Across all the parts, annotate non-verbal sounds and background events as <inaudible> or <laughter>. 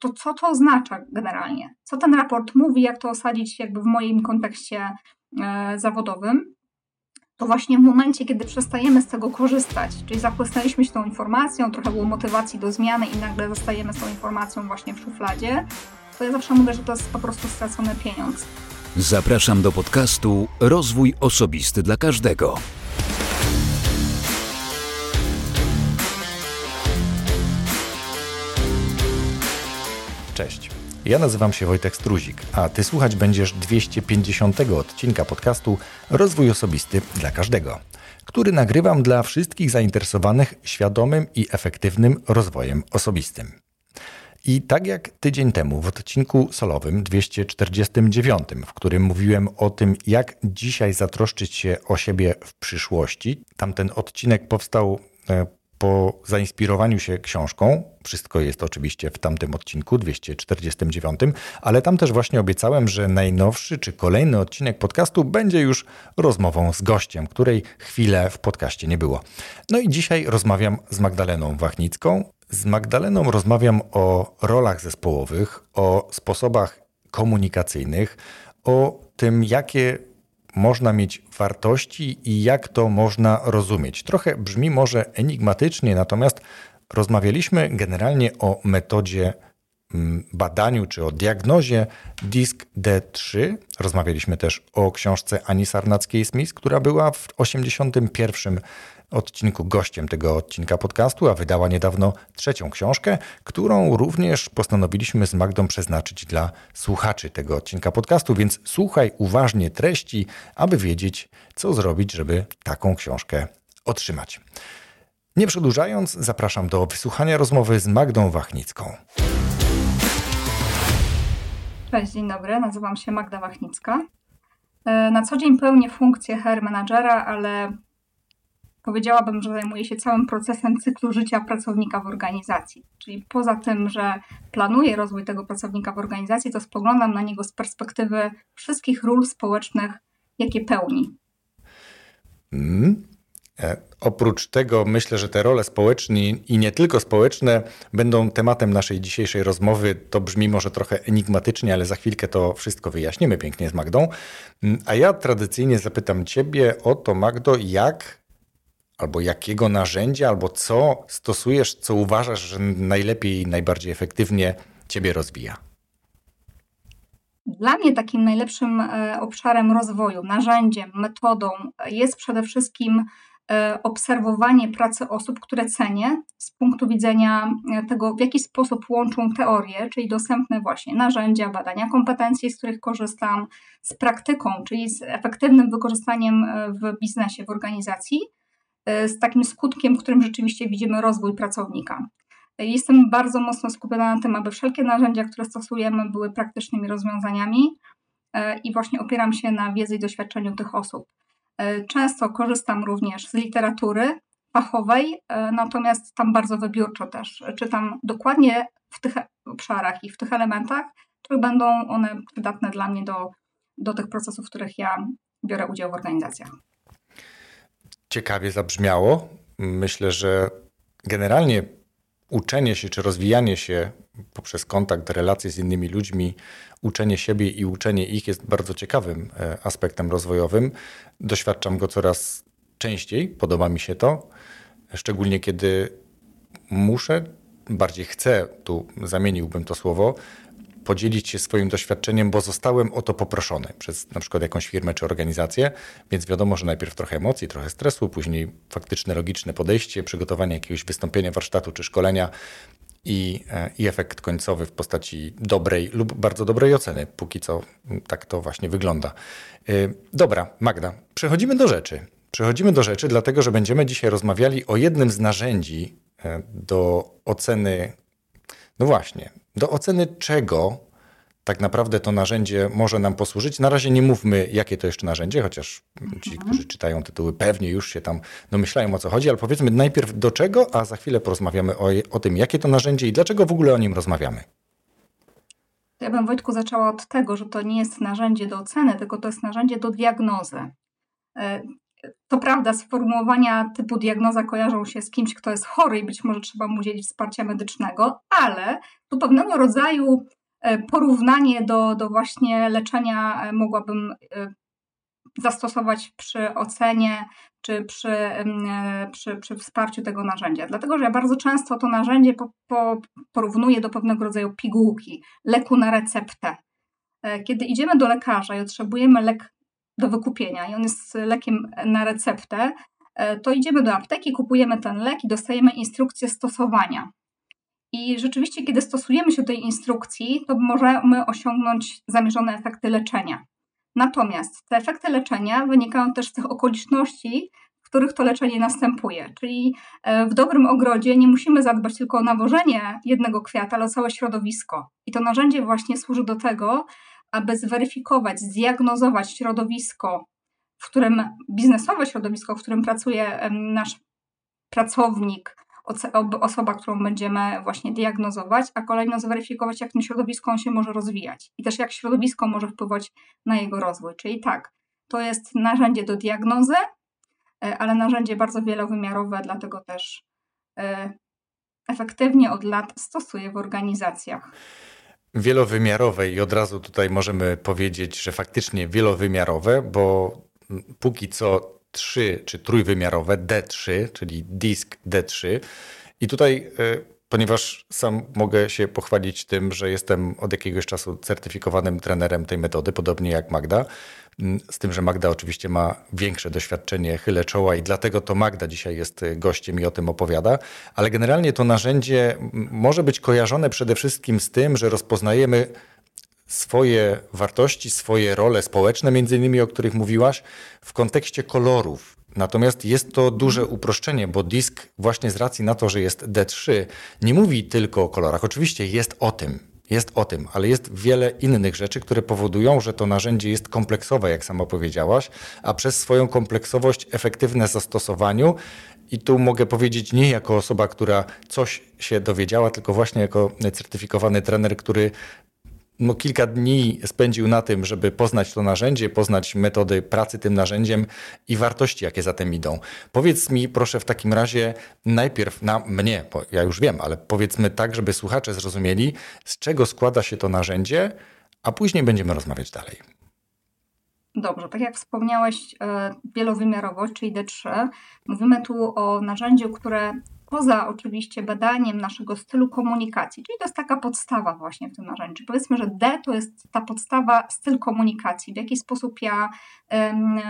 to co to oznacza generalnie? Co ten raport mówi, jak to osadzić jakby w moim kontekście e, zawodowym? To właśnie w momencie, kiedy przestajemy z tego korzystać, czyli zapłysnęliśmy się tą informacją, trochę było motywacji do zmiany i nagle zostajemy z tą informacją właśnie w szufladzie, to ja zawsze mówię, że to jest po prostu stracony pieniądz. Zapraszam do podcastu Rozwój Osobisty dla Każdego. Cześć. Ja nazywam się Wojtek Struzik, a ty słuchać będziesz 250 odcinka podcastu Rozwój Osobisty dla Każdego, który nagrywam dla wszystkich zainteresowanych świadomym i efektywnym rozwojem osobistym. I tak jak tydzień temu w odcinku solowym 249, w którym mówiłem o tym, jak dzisiaj zatroszczyć się o siebie w przyszłości, tamten odcinek powstał e, po zainspirowaniu się książką. Wszystko jest oczywiście w tamtym odcinku 249, ale tam też właśnie obiecałem, że najnowszy czy kolejny odcinek podcastu będzie już rozmową z gościem, której chwilę w podcaście nie było. No i dzisiaj rozmawiam z Magdaleną Wachnicką. Z Magdaleną rozmawiam o rolach zespołowych, o sposobach komunikacyjnych, o tym, jakie można mieć wartości i jak to można rozumieć. Trochę brzmi może enigmatycznie, natomiast rozmawialiśmy generalnie o metodzie mm, badaniu czy o diagnozie DISC D3. Rozmawialiśmy też o książce Ani Sarnackiej-Smith, która była w 81 odcinku gościem tego odcinka podcastu, a wydała niedawno trzecią książkę, którą również postanowiliśmy z Magdą przeznaczyć dla słuchaczy tego odcinka podcastu, więc słuchaj uważnie treści, aby wiedzieć, co zrobić, żeby taką książkę otrzymać. Nie przedłużając, zapraszam do wysłuchania rozmowy z Magdą Wachnicką. Cześć, dzień dobry, nazywam się Magda Wachnicka. E, na co dzień pełnię funkcję HR menadżera, ale powiedziałabym, że zajmuje się całym procesem cyklu życia pracownika w organizacji. Czyli poza tym, że planuję rozwój tego pracownika w organizacji, to spoglądam na niego z perspektywy wszystkich ról społecznych, jakie pełni. Mm. E, oprócz tego myślę, że te role społeczne i nie tylko społeczne będą tematem naszej dzisiejszej rozmowy. To brzmi może trochę enigmatycznie, ale za chwilkę to wszystko wyjaśnimy pięknie z Magdą. Mm, a ja tradycyjnie zapytam Ciebie o to, Magdo, jak albo jakiego narzędzia, albo co stosujesz, co uważasz, że najlepiej i najbardziej efektywnie Ciebie rozwija? Dla mnie takim najlepszym e, obszarem rozwoju, narzędziem, metodą jest przede wszystkim e, obserwowanie pracy osób, które cenię z punktu widzenia e, tego, w jaki sposób łączą teorię, czyli dostępne właśnie narzędzia, badania kompetencji, z których korzystam, z praktyką, czyli z efektywnym wykorzystaniem w biznesie, w organizacji z takim skutkiem, w którym rzeczywiście widzimy rozwój pracownika. Jestem bardzo mocno skupiona na tym, aby wszelkie narzędzia, które stosujemy, były praktycznymi rozwiązaniami e, i właśnie opieram się na wiedzy i doświadczeniu tych osób. E, często korzystam również z literatury fachowej, natomiast tam bardzo wybiórczo też czytam dokładnie w tych obszarach i w tych elementach, które będą one przydatne dla mnie do, do tych procesów, w których ja biorę udział w organizacjach ciekawie zabrzmiało. Myślę, że generalnie uczenie się czy rozwijanie się poprzez kontakt, relacje z innymi ludźmi, uczenie siebie i uczenie ich jest bardzo ciekawym e, aspektem rozwojowym. Doświadczam go coraz częściej, podoba mi się to, szczególnie kiedy muszę, bardziej chcę, tu zamieniłbym to słowo, podzielić się swoim doświadczeniem, bo zostałem o to poproszony przez na przykład jakąś firmę czy organizację, więc wiadomo, że najpierw trochę emocji, trochę stresu, później faktyczne, logiczne podejście, przygotowanie jakiegoś wystąpienia, warsztatu czy szkolenia i, e, i efekt końcowy w postaci dobrej lub bardzo dobrej oceny. Póki co tak to właśnie wygląda. E, dobra, Magda, przechodzimy do rzeczy. Przechodzimy do rzeczy, dlatego że będziemy dzisiaj rozmawiali o jednym z narzędzi e, do oceny, no właśnie, do oceny czego tak naprawdę to narzędzie może nam posłużyć. Na razie nie mówmy, jakie to jeszcze narzędzie, chociaż ci, mhm. którzy czytają tytuły, pewnie już się tam domyślają o co chodzi, ale powiedzmy najpierw do czego, a za chwilę porozmawiamy o, o tym, jakie to narzędzie i dlaczego w ogóle o nim rozmawiamy. Ja bym Wojtku zaczęła od tego, że to nie jest narzędzie do oceny, tylko to jest narzędzie do diagnozy. To prawda, sformułowania typu diagnoza kojarzą się z kimś, kto jest chory i być może trzeba mu udzielić wsparcia medycznego, ale tu pewnego rodzaju e, porównanie do, do właśnie leczenia e, mogłabym e, zastosować przy ocenie czy przy, przy, przy wsparciu tego narzędzia. Dlatego, że ja bardzo często to narzędzie po, po, porównuję do pewnego rodzaju pigułki, leku na receptę. Kiedy idziemy do lekarza i otrzymujemy lek do wykupienia i on jest lekiem na receptę, e, to idziemy do apteki, kupujemy ten lek i dostajemy instrukcję stosowania. I rzeczywiście, kiedy stosujemy się do tej instrukcji, to możemy osiągnąć zamierzone efekty leczenia. Natomiast te efekty leczenia wynikają też z tych okoliczności, w których to leczenie następuje. Czyli e, w dobrym ogrodzie nie musimy zadbać tylko o nawożenie jednego kwiata, ale o całe środowisko. I to narzędzie właśnie służy do tego, aby zweryfikować, zdiagnozować środowisko, w którym biznesowe środowisko, w którym pracuje nasz pracownik, osoba, którą będziemy właśnie diagnozować, a kolejno zweryfikować, jak tym środowisko on się może rozwijać i też jak środowisko może wpływać na jego rozwój. Czyli tak, to jest narzędzie do diagnozy, e, ale narzędzie bardzo wielowymiarowe, dlatego też e, efektywnie od lat stosuję w organizacjach wielowymiarowe i od razu tutaj możemy powiedzieć, że faktycznie wielowymiarowe, bo póki co trzy czy trójwymiarowe D3, czyli disk D3. I tutaj, e, ponieważ sam mogę się pochwalić tym, że jestem od jakiegoś czasu certyfikowanym trenerem tej metody, podobnie jak Magda, z tym, że Magda oczywiście ma większe doświadczenie, chylę czoła i dlatego to Magda dzisiaj jest gościem i o tym opowiada, ale generalnie to narzędzie może być kojarzone przede wszystkim z tym, że rozpoznajemy swoje wartości, swoje role społeczne, między innymi o których mówiłaś, w kontekście kolorów. Natomiast jest to duże uproszczenie, bo disk właśnie z racji na to, że jest D3, nie mówi tylko o kolorach. Oczywiście jest o tym, jest o tym, ale jest wiele innych rzeczy, które powodują, że to narzędzie jest kompleksowe, jak sama powiedziałaś, a przez swoją kompleksowość efektywne zastosowaniu. I tu mogę powiedzieć nie jako osoba, która coś się dowiedziała, tylko właśnie jako certyfikowany trener, który no, kilka dni spędził na tym, żeby poznać to narzędzie, poznać metody pracy tym narzędziem i wartości, jakie za tym idą. Powiedz mi, proszę, w takim razie najpierw na mnie, bo ja już wiem, ale powiedzmy tak, żeby słuchacze zrozumieli, z czego składa się to narzędzie, a później będziemy rozmawiać dalej. Dobrze, tak jak wspomniałeś, e, wielowymiarowość, czyli D3, mówimy tu o narzędziu, które poza oczywiście badaniem naszego stylu komunikacji, czyli to jest taka podstawa właśnie w tym narzędziu. Powiedzmy, że D to jest ta podstawa styl komunikacji, w jaki sposób ja um,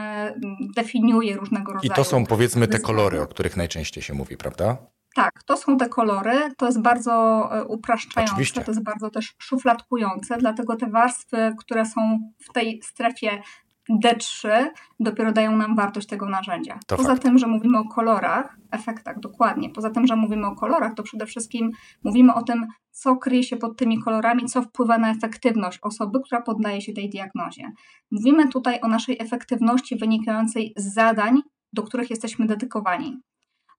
definiuję różnego rodzaju. I to są powiedzmy te kolory, o których najczęściej się mówi, prawda? Tak, to są te kolory. To jest bardzo e, upraszczające, Oczywiście. to jest bardzo też szufladkujące, dlatego te warstwy, które są w tej strefie D3 dopiero dają nam wartość tego narzędzia. To Poza fakt. tym, że mówimy o kolorach, efektach dokładnie, poza tym, że mówimy o kolorach, to przede wszystkim mówimy o tym, co kryje się pod tymi kolorami, co wpływa na efektywność osoby, która poddaje się tej diagnozie. Mówimy tutaj o naszej efektywności wynikającej z zadań, do których jesteśmy dedykowani.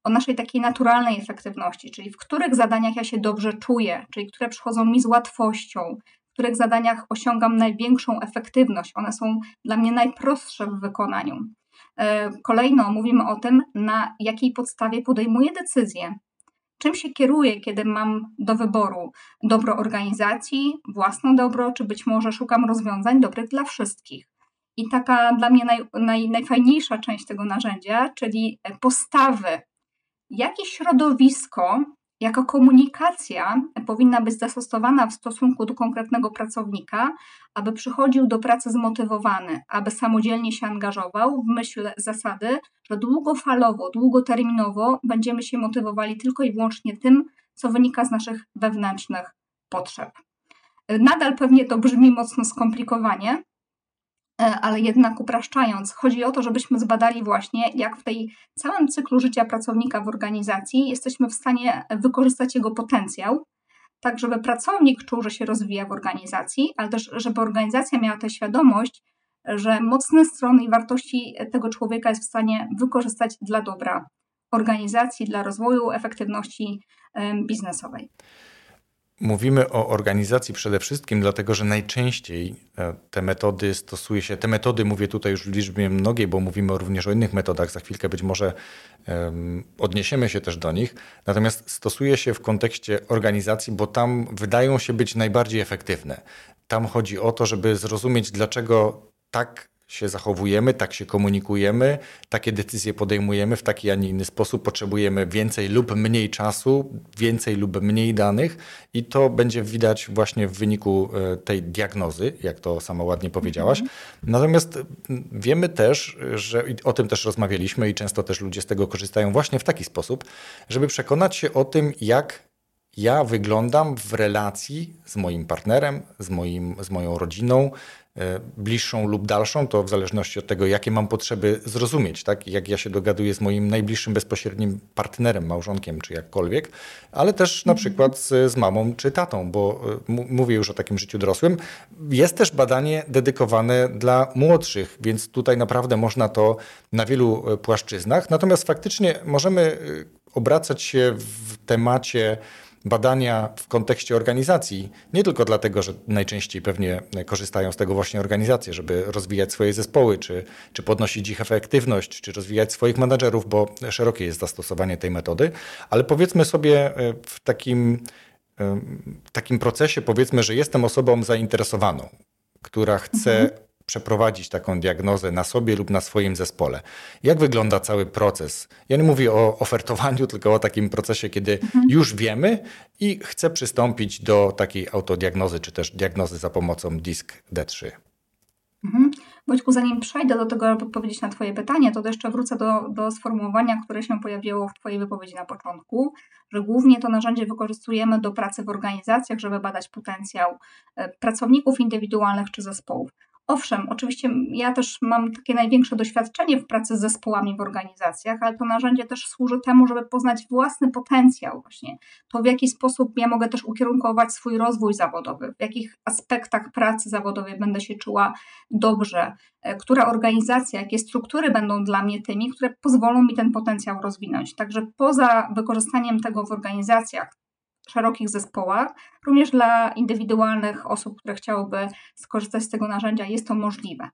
O naszej takiej naturalnej efektywności, czyli w których zadaniach ja się dobrze czuję, czyli które przychodzą mi z łatwością, których zadaniach osiągam największą efektywność. One są dla mnie najprostsze w wykonaniu. E, kolejno mówimy o tym, na jakiej podstawie podejmuję decyzje. Czym się kieruję, kiedy mam do wyboru dobro organizacji, własne dobro, czy być może szukam rozwiązań dobrych dla wszystkich. I taka dla mnie naj, naj, najfajniejsza część tego narzędzia, czyli postawy. Jakie środowisko jako komunikacja powinna być zastosowana w stosunku do konkretnego pracownika, aby przychodził do pracy zmotywowany, aby samodzielnie się angażował w myśl zasady, że długofalowo, długoterminowo będziemy się motywowali tylko i wyłącznie tym, co wynika z naszych wewnętrznych potrzeb. Nadal pewnie to brzmi mocno skomplikowanie, ale jednak upraszczając, chodzi o to, żebyśmy zbadali właśnie, jak w tej całym cyklu życia pracownika w organizacji jesteśmy w stanie wykorzystać jego potencjał, tak żeby pracownik czuł, że się rozwija w organizacji, ale też żeby organizacja miała tę świadomość, że mocne strony i wartości tego człowieka jest w stanie wykorzystać dla dobra organizacji, dla rozwoju efektywności biznesowej. Mówimy o organizacji przede wszystkim, dlatego że najczęściej e, te metody stosuje się, te metody mówię tutaj już w liczbie mnogiej, bo mówimy również o innych metodach, za chwilkę być może um, odniesiemy się też do nich, natomiast stosuje się w kontekście organizacji, bo tam wydają się być najbardziej efektywne. Tam chodzi o to, żeby zrozumieć, dlaczego tak się zachowujemy, tak się komunikujemy, takie decyzje podejmujemy w taki, a nie inny sposób. Potrzebujemy więcej lub mniej czasu, więcej lub mniej danych i to będzie widać właśnie w wyniku e, tej diagnozy, jak to sama ładnie powiedziałaś. Mhm. Natomiast wiemy też, że o tym też rozmawialiśmy i często też ludzie z tego korzystają właśnie w taki sposób, żeby przekonać się o tym, jak ja wyglądam w relacji z moim partnerem, z, moim, z moją rodziną, bliższą lub dalszą, to w zależności od tego, jakie mam potrzeby zrozumieć, tak? jak ja się dogaduję z moim najbliższym bezpośrednim partnerem, małżonkiem czy jakkolwiek, ale też na przykład z, z mamą czy tatą, bo e, mówię już o takim życiu dorosłym. Jest też badanie dedykowane dla młodszych, więc tutaj naprawdę można to na wielu e, płaszczyznach. Natomiast faktycznie możemy obracać się w temacie badania w kontekście organizacji, nie tylko dlatego, że najczęściej pewnie korzystają z tego właśnie organizacje, żeby rozwijać swoje zespoły, czy, czy podnosić ich efektywność, czy rozwijać swoich menadżerów, bo szerokie jest zastosowanie tej metody, ale powiedzmy sobie e, w takim, e, w takim procesie, powiedzmy, że jestem osobą zainteresowaną, która chce mhm przeprowadzić taką diagnozę na sobie lub na swoim zespole. Jak wygląda cały proces? Ja nie mówię o ofertowaniu, <laughs> tylko o takim procesie, kiedy mhm. już wiemy i chcę przystąpić do takiej autodiagnozy, czy też diagnozy za pomocą DISC D3. Mhm. Wojtku, zanim przejdę do tego, aby odpowiedzieć na Twoje pytanie, to jeszcze wrócę do, do sformułowania, które się pojawiło w Twojej wypowiedzi na początku, że głównie to narzędzie wykorzystujemy do pracy w organizacjach, żeby badać potencjał e, pracowników indywidualnych czy zespołów. Owszem, oczywiście ja też mam takie największe doświadczenie w pracy z zespołami w organizacjach, ale to narzędzie też służy temu, żeby poznać własny potencjał, właśnie to w jaki sposób ja mogę też ukierunkować swój rozwój zawodowy, w jakich aspektach pracy zawodowej będę się czuła dobrze, e, która organizacja, jakie struktury będą dla mnie tymi, które pozwolą mi ten potencjał rozwinąć. Także poza wykorzystaniem tego w organizacjach, szerokich zespołach. Również dla indywidualnych osób, które chciałyby skorzystać z tego narzędzia, jest to możliwe.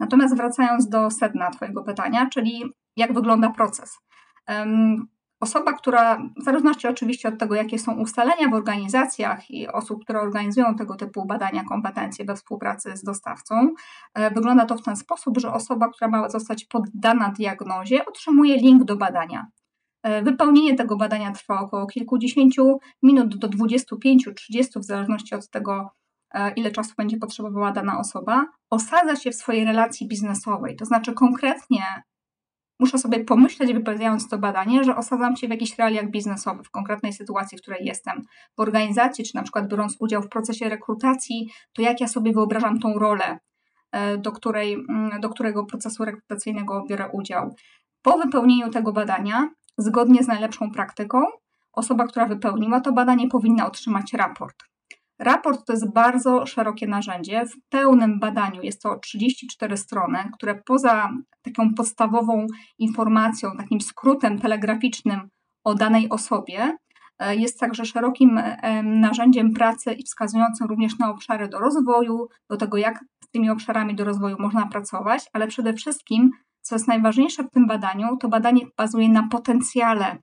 Natomiast wracając do sedna Twojego pytania, czyli jak wygląda proces. Osoba, która, w zależności oczywiście od tego, jakie są ustalenia w organizacjach i osób, które organizują tego typu badania kompetencji we współpracy z dostawcą, e, wygląda to w ten sposób, że osoba, która ma zostać poddana diagnozie, otrzymuje link do badania. E, wypełnienie tego badania trwa około kilkudziesięciu minut do 25-30, w zależności od tego, e, ile czasu będzie potrzebowała dana osoba. Osadza się w swojej relacji biznesowej, to znaczy konkretnie muszę sobie pomyśleć, wypełniając to badanie, że osadzam się w jakichś realiach biznesowych, w konkretnej sytuacji, w której jestem w organizacji, czy na przykład biorąc udział w procesie rekrutacji, to jak ja sobie wyobrażam tą rolę, e, do, której, mm, do którego procesu rekrutacyjnego biorę udział. Po wypełnieniu tego badania Zgodnie z najlepszą praktyką, osoba, która wypełniła to badanie, powinna otrzymać raport. Raport to jest bardzo szerokie narzędzie. W pełnym badaniu jest to 34 strony, które poza taką podstawową informacją, takim skrótem telegraficznym o danej osobie, e, jest także szerokim narzędziem pracy i wskazującym również na obszary do rozwoju, do tego, jak z tymi obszarami do rozwoju można pracować, ale przede wszystkim co jest najważniejsze w tym badaniu, to badanie bazuje na potencjale,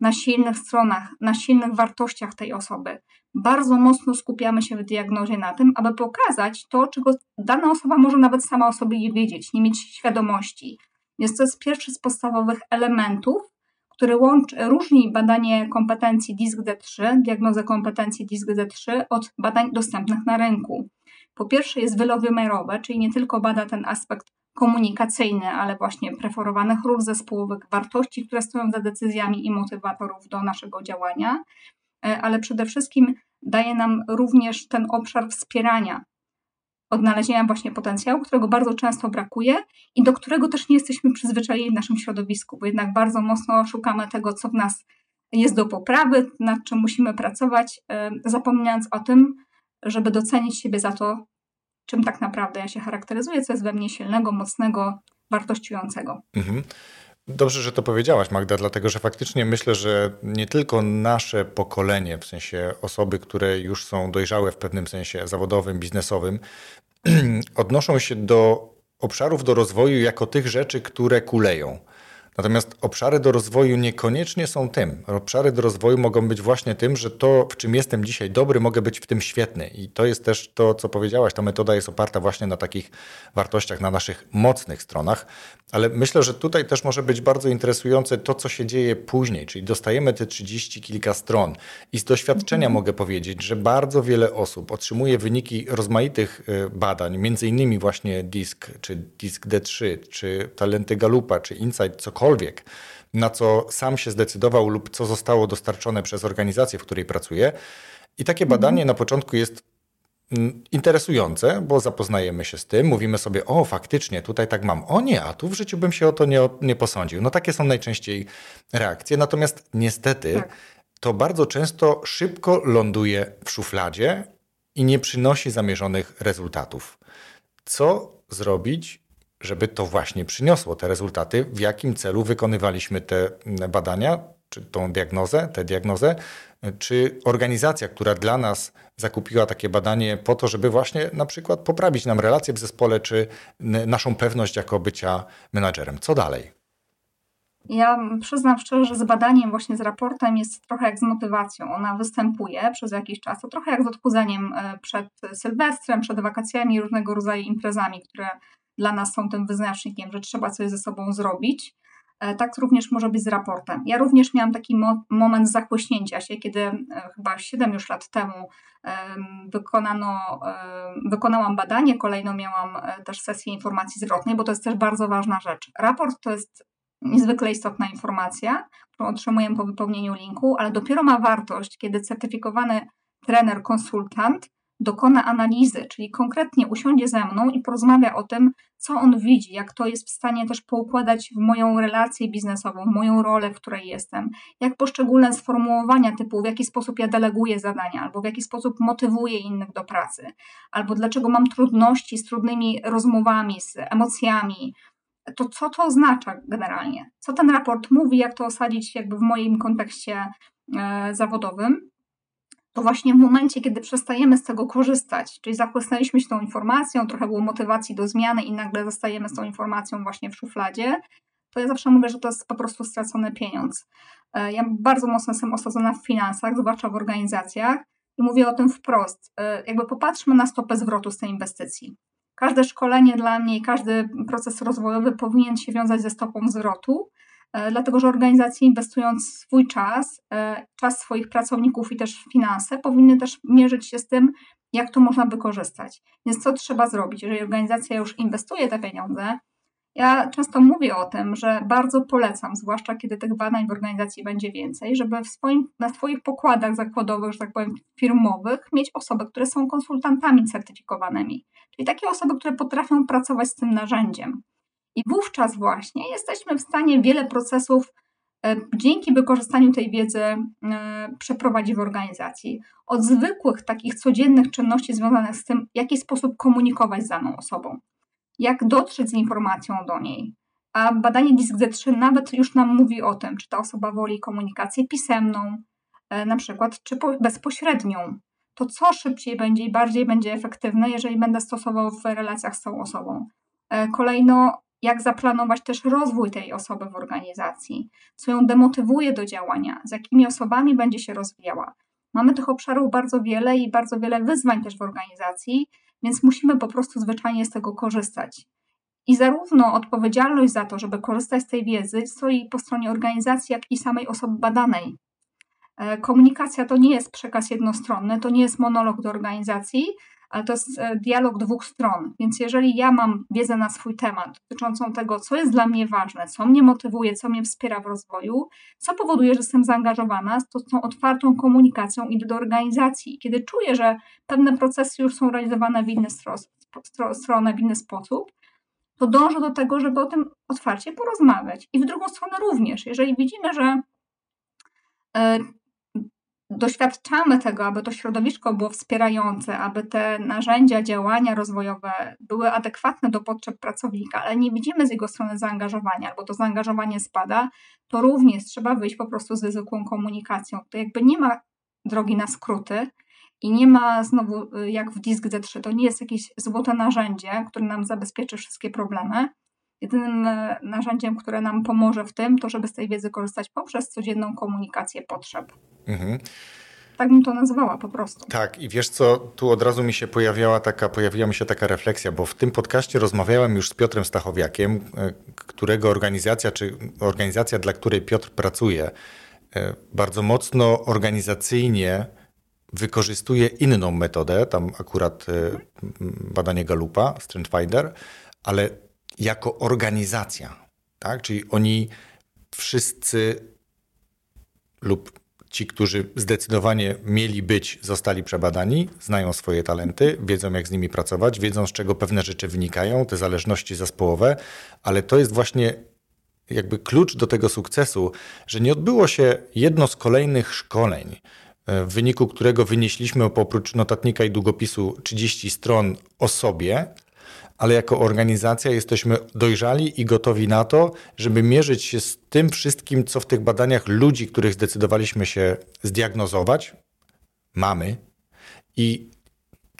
na silnych stronach, na silnych wartościach tej osoby. Bardzo mocno skupiamy się w diagnozie na tym, aby pokazać to, czego dana osoba może nawet sama o sobie nie wiedzieć, nie mieć świadomości. Więc to jest pierwszy z podstawowych elementów, który łączy, różni badanie kompetencji DISC-D3, diagnozę kompetencji DISC-D3 od badań dostępnych na rynku. Po pierwsze jest wymiarowe, czyli nie tylko bada ten aspekt komunikacyjny, ale właśnie preferowanych ról zespołowych, wartości, które stoją za decyzjami i motywatorów do naszego działania, e, ale przede wszystkim daje nam również ten obszar wspierania, odnalezienia właśnie potencjału, którego bardzo często brakuje i do którego też nie jesteśmy przyzwyczajeni w naszym środowisku, bo jednak bardzo mocno szukamy tego, co w nas jest do poprawy, nad czym musimy pracować, e, zapominając o tym, żeby docenić siebie za to, czym tak naprawdę ja się charakteryzuję, co jest we mnie silnego, mocnego, wartościującego. Mhm. Dobrze, że to powiedziałaś, Magda, dlatego że faktycznie myślę, że nie tylko nasze pokolenie, w sensie osoby, które już są dojrzałe w pewnym sensie zawodowym, biznesowym, <clears throat> odnoszą się do obszarów do rozwoju jako tych rzeczy, które kuleją. Natomiast obszary do rozwoju niekoniecznie są tym. Obszary do rozwoju mogą być właśnie tym, że to, w czym jestem dzisiaj dobry, mogę być w tym świetny. I to jest też to, co powiedziałaś. Ta metoda jest oparta właśnie na takich wartościach, na naszych mocnych stronach. Ale myślę, że tutaj też może być bardzo interesujące to, co się dzieje później, czyli dostajemy te 30 kilka stron i z doświadczenia mhm. mogę powiedzieć, że bardzo wiele osób otrzymuje wyniki rozmaitych y, badań, między innymi właśnie DISK, czy DISK D3, czy talenty Galupa, czy Insight, cokolwiek, na co sam się zdecydował lub co zostało dostarczone przez organizację, w której pracuje. I takie mhm. badanie na początku jest Mm, interesujące, bo zapoznajemy się z tym, mówimy sobie, o faktycznie, tutaj tak mam, o nie, a tu w życiu bym się o to nie, nie posądził. No takie są najczęściej reakcje, natomiast niestety tak. to bardzo często szybko ląduje w szufladzie i nie przynosi zamierzonych rezultatów. Co zrobić, żeby to właśnie przyniosło te rezultaty? W jakim celu wykonywaliśmy te badania, czy tą diagnozę, tę diagnozę? czy organizacja, która dla nas zakupiła takie badanie po to, żeby właśnie na przykład poprawić nam relacje w zespole, czy naszą pewność jako bycia menadżerem. Co dalej? Ja przyznam szczerze, że z badaniem, właśnie z raportem jest trochę jak z motywacją. Ona występuje przez jakiś czas, to trochę jak z odchudzeniem e, przed Sylwestrem, przed wakacjami, różnego rodzaju imprezami, które dla nas są tym wyznacznikiem, że trzeba coś ze sobą zrobić. E, tak również może być z raportem. Ja również miałam taki mo moment zachłyśnięcia się, kiedy e, chyba 7 już lat temu wykonano, wykonałam badanie, kolejno miałam e, też sesję informacji zwrotnej, bo to jest też bardzo ważna rzecz. Raport to jest niezwykle istotna informacja, którą otrzymujemy po wypełnieniu linku, ale dopiero ma wartość, kiedy certyfikowany trener, konsultant dokona analizy, czyli konkretnie usiądzie ze mną i porozmawia o tym, co on widzi, jak to jest w stanie też poukładać w moją relację biznesową, moją rolę, w której jestem, jak poszczególne sformułowania typu w jaki sposób ja deleguję zadania, albo w jaki sposób motywuję innych do pracy, albo dlaczego mam trudności z trudnymi rozmowami, z emocjami, to co to oznacza generalnie? Co ten raport mówi, jak to osadzić jakby w moim kontekście e, zawodowym? To właśnie w momencie, kiedy przestajemy z tego korzystać, czyli zachłysnęliśmy się tą informacją, trochę było motywacji do zmiany i nagle zostajemy z tą informacją właśnie w szufladzie, to ja zawsze mówię, że to jest po prostu stracony pieniądz. E, ja bardzo mocno jestem osadzona w finansach, zwłaszcza w organizacjach i mówię o tym wprost. E, jakby popatrzmy na stopę zwrotu z tej inwestycji. Każde szkolenie dla mnie każdy proces rozwojowy powinien się wiązać ze stopą zwrotu, dlatego że organizacje inwestując swój czas, e, czas swoich pracowników i też finanse, powinny też mierzyć się z tym, jak to można wykorzystać. Więc co trzeba zrobić? Jeżeli organizacja już inwestuje te pieniądze, ja często mówię o tym, że bardzo polecam, zwłaszcza kiedy tych badań w organizacji będzie więcej, żeby swoim, na swoich pokładach zakładowych, że tak powiem, firmowych, mieć osoby, które są konsultantami certyfikowanymi. Czyli takie osoby, które potrafią pracować z tym narzędziem. I wówczas właśnie jesteśmy w stanie wiele procesów e, dzięki wykorzystaniu tej wiedzy e, przeprowadzić w organizacji. Od zwykłych, takich codziennych czynności związanych z tym, w jaki sposób komunikować z daną osobą, jak dotrzeć z informacją do niej. A badanie DISC-D3 nawet już nam mówi o tym, czy ta osoba woli komunikację pisemną, e, na przykład, czy bezpośrednią. To co szybciej będzie i bardziej będzie efektywne, jeżeli będę stosował w relacjach z tą osobą. Kolejno, jak zaplanować też rozwój tej osoby w organizacji, co ją demotywuje do działania, z jakimi osobami będzie się rozwijała. Mamy tych obszarów bardzo wiele i bardzo wiele wyzwań też w organizacji, więc musimy po prostu zwyczajnie z tego korzystać. I zarówno odpowiedzialność za to, żeby korzystać z tej wiedzy, stoi po stronie organizacji, jak i samej osoby badanej. E, komunikacja to nie jest przekaz jednostronny, to nie jest monolog do organizacji, ale to jest e, dialog dwóch stron. Więc jeżeli ja mam wiedzę na swój temat dotyczącą tego, co jest dla mnie ważne, co mnie motywuje, co mnie wspiera w rozwoju, co powoduje, że jestem zaangażowana, to z tą otwartą komunikacją idę do organizacji. Kiedy czuję, że pewne procesy już są realizowane w inny stronę, w inny sposób, to dążę do tego, żeby o tym otwarcie porozmawiać. I w drugą stronę również, jeżeli widzimy, że e, doświadczamy tego, aby to środowisko było wspierające, aby te narzędzia, działania rozwojowe były adekwatne do potrzeb pracownika, ale nie widzimy z jego strony zaangażowania, albo to zaangażowanie spada, to również trzeba wyjść po prostu z zwykłą komunikacją. To jakby nie ma drogi na skróty i nie ma znowu y, jak w Disk D3, to nie jest jakieś złote narzędzie, które nam zabezpieczy wszystkie problemy. Jedynym e, narzędziem, które nam pomoże w tym, to żeby z tej wiedzy korzystać poprzez codzienną komunikację potrzeb. Mhm. Tak bym to nazwała po prostu. Tak, i wiesz co, tu od razu mi się pojawiała taka, pojawiła mi się taka refleksja, bo w tym podcaście rozmawiałem już z Piotrem Stachowiakiem, e, którego organizacja, czy organizacja, dla której Piotr pracuje, e, bardzo mocno organizacyjnie wykorzystuje inną metodę, tam akurat badanie Galupa, Strengthfinder, ale jako organizacja. Tak? Czyli oni wszyscy lub ci, którzy zdecydowanie mieli być, zostali przebadani, znają swoje talenty, wiedzą jak z nimi pracować, wiedzą z czego pewne rzeczy wynikają, te zależności zespołowe, ale to jest właśnie jakby klucz do tego sukcesu, że nie odbyło się jedno z kolejnych szkoleń, e, w wyniku którego wynieśliśmy oprócz notatnika i długopisu 30 stron o sobie, ale jako organizacja jesteśmy dojrzali i gotowi na to, żeby mierzyć się z tym wszystkim, co w tych badaniach ludzi, których zdecydowaliśmy się zdiagnozować, mamy. I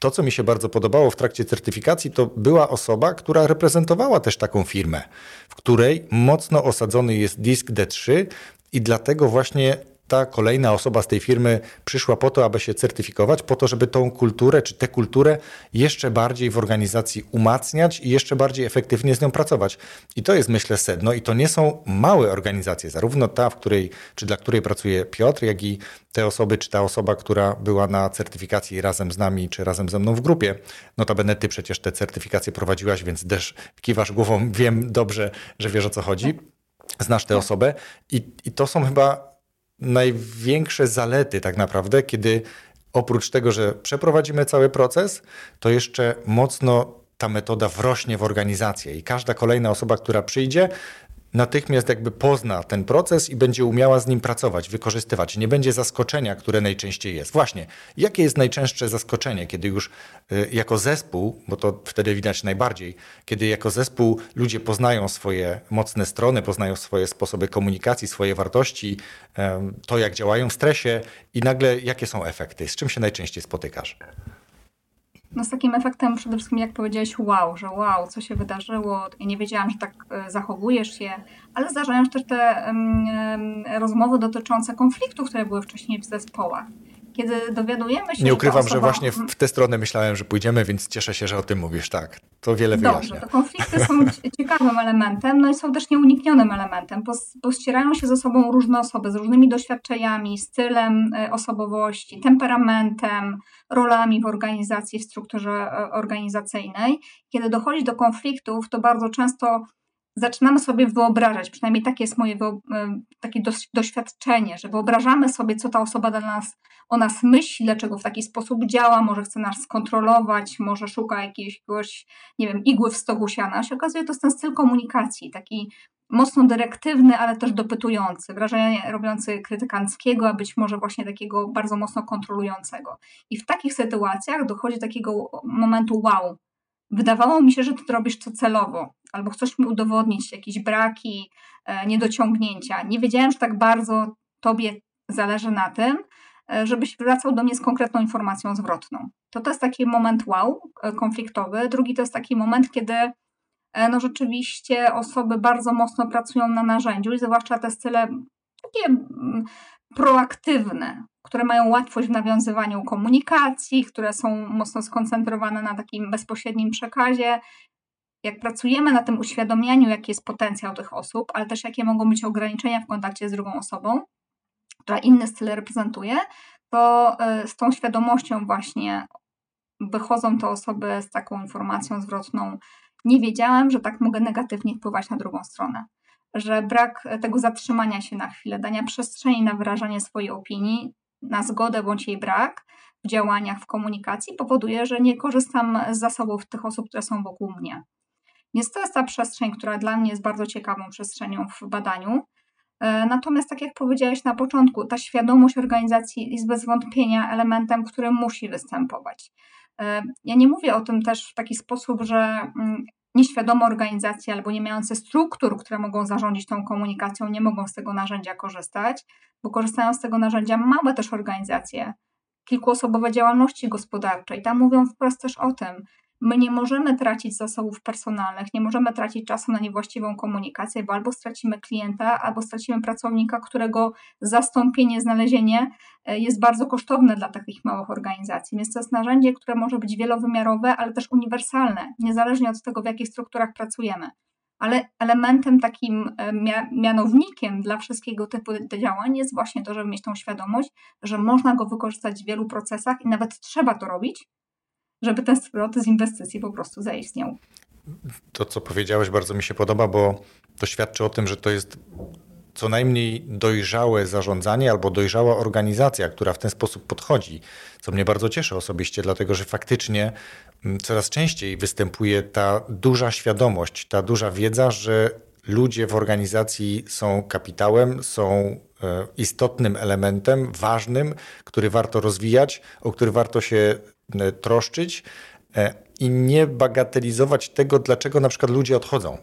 to, co mi się bardzo podobało w trakcie certyfikacji, to była osoba, która reprezentowała też taką firmę, w której mocno osadzony jest disk D3 i dlatego właśnie ta kolejna osoba z tej firmy przyszła po to, aby się certyfikować, po to, żeby tą kulturę czy tę kulturę jeszcze bardziej w organizacji umacniać i jeszcze bardziej efektywnie z nią pracować. I to jest, myślę, sedno. I to nie są małe organizacje, zarówno ta, w której, czy dla której pracuje Piotr, jak i te osoby, czy ta osoba, która była na certyfikacji razem z nami, czy razem ze mną w grupie. Notabene ty przecież te certyfikacje prowadziłaś, więc też kiwasz głową, wiem dobrze, że wiesz o co chodzi. Znasz tę osobę i, i to są chyba największe zalety tak naprawdę, kiedy oprócz tego, że przeprowadzimy cały proces, to jeszcze mocno ta metoda wrośnie w organizację i każda kolejna osoba, która przyjdzie, natychmiast jakby pozna ten proces i będzie umiała z nim pracować, wykorzystywać. Nie będzie zaskoczenia, które najczęściej jest. Właśnie, jakie jest najczęstsze zaskoczenie, kiedy już y, jako zespół, bo to wtedy widać najbardziej, kiedy jako zespół ludzie poznają swoje mocne strony, poznają swoje sposoby komunikacji, swoje wartości, to jak działają w stresie i nagle jakie są efekty, z czym się najczęściej spotykasz? No z takim efektem przede wszystkim, jak powiedziałeś, wow, że wow, co się wydarzyło, ja nie wiedziałam, że tak e, zachowujesz się, ale zdarzają się też te um, rozmowy dotyczące konfliktów, które były wcześniej w zespołach. Kiedy dowiadujemy się. Nie ukrywam, że, osoba... że właśnie w, w tę stronę myślałem, że pójdziemy, więc cieszę się, że o tym mówisz. Tak, to wiele wyjaśnia. Dobrze, to konflikty są <laughs> ciekawym elementem, no i są też nieuniknionym elementem, bo, bo ścierają się ze sobą różne osoby z różnymi doświadczeniami, stylem e, osobowości, temperamentem, rolami w organizacji, w strukturze e, organizacyjnej. Kiedy dochodzi do konfliktów, to bardzo często zaczynamy sobie wyobrażać, przynajmniej takie jest moje e, takie doświadczenie, że wyobrażamy sobie, co ta osoba dla nas, o nas myśli, dlaczego w taki sposób działa, może chce nas skontrolować, może szuka jakiegoś, nie wiem, igły w stogu siana. Się okazuje, to jest ten styl komunikacji, taki mocno dyrektywny, ale też dopytujący, wrażenie robiący krytykanckiego, a być może właśnie takiego bardzo mocno kontrolującego. I w takich sytuacjach dochodzi do takiego momentu wow, wydawało mi się, że ty robisz to celowo, albo chcesz mi udowodnić jakieś braki, e, niedociągnięcia. Nie wiedziałem, że tak bardzo tobie zależy na tym, e, żebyś wracał do mnie z konkretną informacją zwrotną. To to jest taki moment wow, e, konfliktowy. Drugi to jest taki moment, kiedy no rzeczywiście osoby bardzo mocno pracują na narzędziu i zwłaszcza te style takie mm, proaktywne, które mają łatwość w nawiązywaniu komunikacji, które są mocno skoncentrowane na takim bezpośrednim przekazie. Jak pracujemy na tym uświadomianiu, jaki jest potencjał tych osób, ale też jakie mogą być ograniczenia w kontakcie z drugą osobą, która inny styl reprezentuje, to e, z tą świadomością właśnie wychodzą te osoby z taką informacją zwrotną. Nie wiedziałem, że tak mogę negatywnie wpływać na drugą stronę że brak tego zatrzymania się na chwilę, dania przestrzeni na wyrażanie swojej opinii, na zgodę bądź jej brak w działaniach, w komunikacji powoduje, że nie korzystam z zasobów tych osób, które są wokół mnie. Więc to jest ta przestrzeń, która dla mnie jest bardzo ciekawą przestrzenią w badaniu. E, natomiast, tak jak powiedziałeś na początku, ta świadomość organizacji jest bez wątpienia elementem, który musi występować. E, ja nie mówię o tym też w taki sposób, że mm, nieświadome organizacje albo nie mające struktur, które mogą zarządzić tą komunikacją, nie mogą z tego narzędzia korzystać, bo korzystają z tego narzędzia małe też organizacje, kilkuosobowe działalności gospodarczej. Tam mówią wprost też o tym, My nie możemy tracić zasobów personalnych, nie możemy tracić czasu na niewłaściwą komunikację, bo albo stracimy klienta, albo stracimy pracownika, którego zastąpienie, znalezienie e, jest bardzo kosztowne dla takich małych organizacji. Więc to jest narzędzie, które może być wielowymiarowe, ale też uniwersalne, niezależnie od tego, w jakich strukturach pracujemy. Ale elementem takim e, mianownikiem dla wszystkiego typu działań jest właśnie to, żeby mieć tą świadomość, że można go wykorzystać w wielu procesach i nawet trzeba to robić, żeby ten zwrot z inwestycji po prostu zaistniał. To, co powiedziałeś, bardzo mi się podoba, bo to świadczy o tym, że to jest co najmniej dojrzałe zarządzanie albo dojrzała organizacja, która w ten sposób podchodzi, co mnie bardzo cieszy osobiście, dlatego że faktycznie mm, coraz częściej występuje ta duża świadomość, ta duża wiedza, że ludzie w organizacji są kapitałem, są e, istotnym elementem, ważnym, który warto rozwijać, o który warto się troszczyć e, i nie bagatelizować tego, dlaczego na przykład ludzie odchodzą.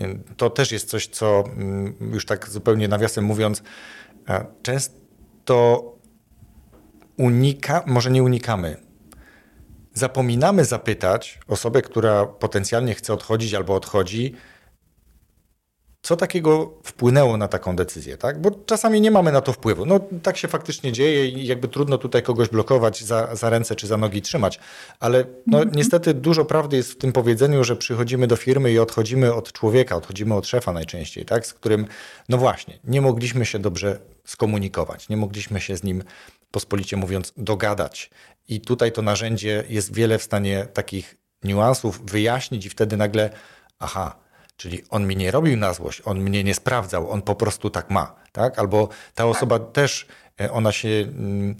E, to też jest coś, co mm, już tak zupełnie nawiasem mówiąc, często unika, może nie unikamy. Zapominamy zapytać osobę, która potencjalnie chce odchodzić albo odchodzi, co takiego wpłynęło na taką decyzję, tak? Bo czasami nie mamy na to wpływu. No tak się faktycznie dzieje i jakby trudno tutaj kogoś blokować za, za ręce czy za nogi trzymać, ale no mhm. niestety dużo prawdy jest w tym powiedzeniu, że przychodzimy do firmy i odchodzimy od człowieka, odchodzimy od szefa najczęściej, tak? Z którym, no właśnie, nie mogliśmy się dobrze skomunikować, nie mogliśmy się z nim pospolicie mówiąc dogadać. I tutaj to narzędzie jest wiele w stanie takich niuansów wyjaśnić i wtedy nagle, aha, Czyli on mi nie robił na złość, on mnie nie sprawdzał, on po prostu tak ma. Tak? Albo ta osoba tak. też, e, ona się, mm,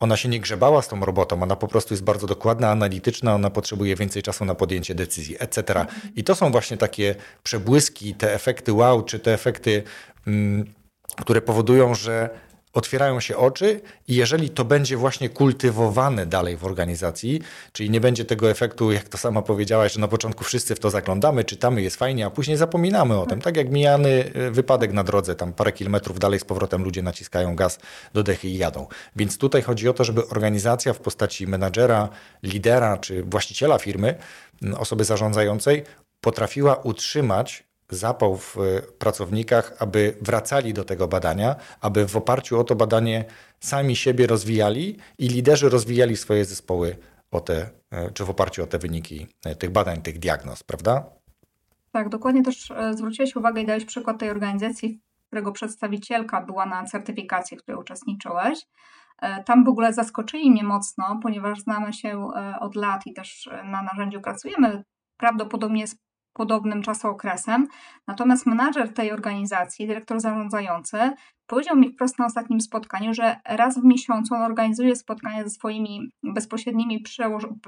ona się nie grzebała z tą robotą, ona po prostu jest bardzo dokładna, analityczna, ona potrzebuje więcej czasu na podjęcie decyzji, etc. Mhm. I to są właśnie takie przebłyski, te efekty wow, czy te efekty, mm, które powodują, że otwierają się oczy i jeżeli to będzie właśnie kultywowane dalej w organizacji, czyli nie będzie tego efektu, jak to sama powiedziałaś, że na początku wszyscy w to zaglądamy, czytamy, jest fajnie, a później zapominamy o tym. Tak jak mijany e, wypadek na drodze, tam parę kilometrów dalej z powrotem ludzie naciskają gaz do dechy i jadą. Więc tutaj chodzi o to, żeby organizacja w postaci menadżera, lidera czy właściciela firmy, osoby zarządzającej potrafiła utrzymać zapał w e, pracownikach, aby wracali do tego badania, aby w oparciu o to badanie sami siebie rozwijali i liderzy rozwijali swoje zespoły o te, e, czy w oparciu o te wyniki e, tych badań, tych diagnoz, prawda? Tak, dokładnie też zwróciłeś uwagę i dałeś przykład tej organizacji, którego przedstawicielka była na certyfikacji, w której uczestniczyłeś. Tam w ogóle zaskoczyli mnie mocno, ponieważ znamy się od lat i też na narzędziu pracujemy prawdopodobnie z podobnym czasookresem. Natomiast menadżer tej organizacji, dyrektor zarządzający, powiedział mi wprost na ostatnim spotkaniu, że raz w miesiącu on organizuje spotkania ze swoimi bezpośrednimi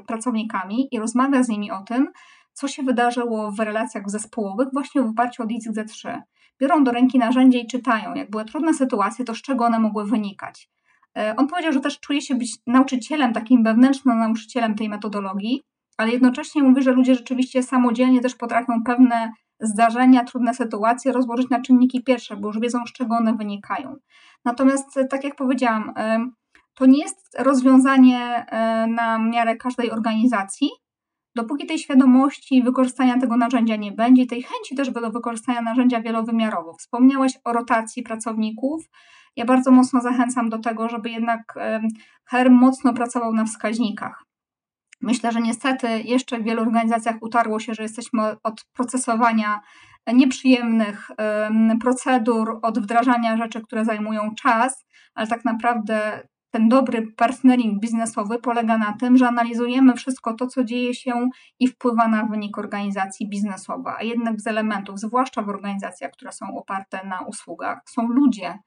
pracownikami i rozmawia z nimi o tym, co się wydarzyło w relacjach zespołowych właśnie w oparciu o DISC-Z3. Biorą do ręki narzędzie i czytają, jak były trudne sytuacje, to z czego one mogły wynikać. E, on powiedział, że też czuje się być nauczycielem, takim wewnętrznym nauczycielem tej metodologii, ale jednocześnie mówi, że ludzie rzeczywiście samodzielnie też potrafią pewne zdarzenia, trudne sytuacje rozłożyć na czynniki pierwsze, bo już wiedzą, z czego one wynikają. Natomiast, tak jak powiedziałam, to nie jest rozwiązanie e, na miarę każdej organizacji. Dopóki tej świadomości wykorzystania tego narzędzia nie będzie, tej chęci też do wykorzystania narzędzia wielowymiarowo. Wspomniałeś o rotacji pracowników. Ja bardzo mocno zachęcam do tego, żeby jednak HER mocno pracował na wskaźnikach. Myślę, że niestety jeszcze w wielu organizacjach utarło się, że jesteśmy od procesowania nieprzyjemnych procedur, od wdrażania rzeczy, które zajmują czas, ale tak naprawdę ten dobry partnering biznesowy polega na tym, że analizujemy wszystko to, co dzieje się i wpływa na wynik organizacji biznesowej. A jednak z elementów, zwłaszcza w organizacjach, które są oparte na usługach, są ludzie,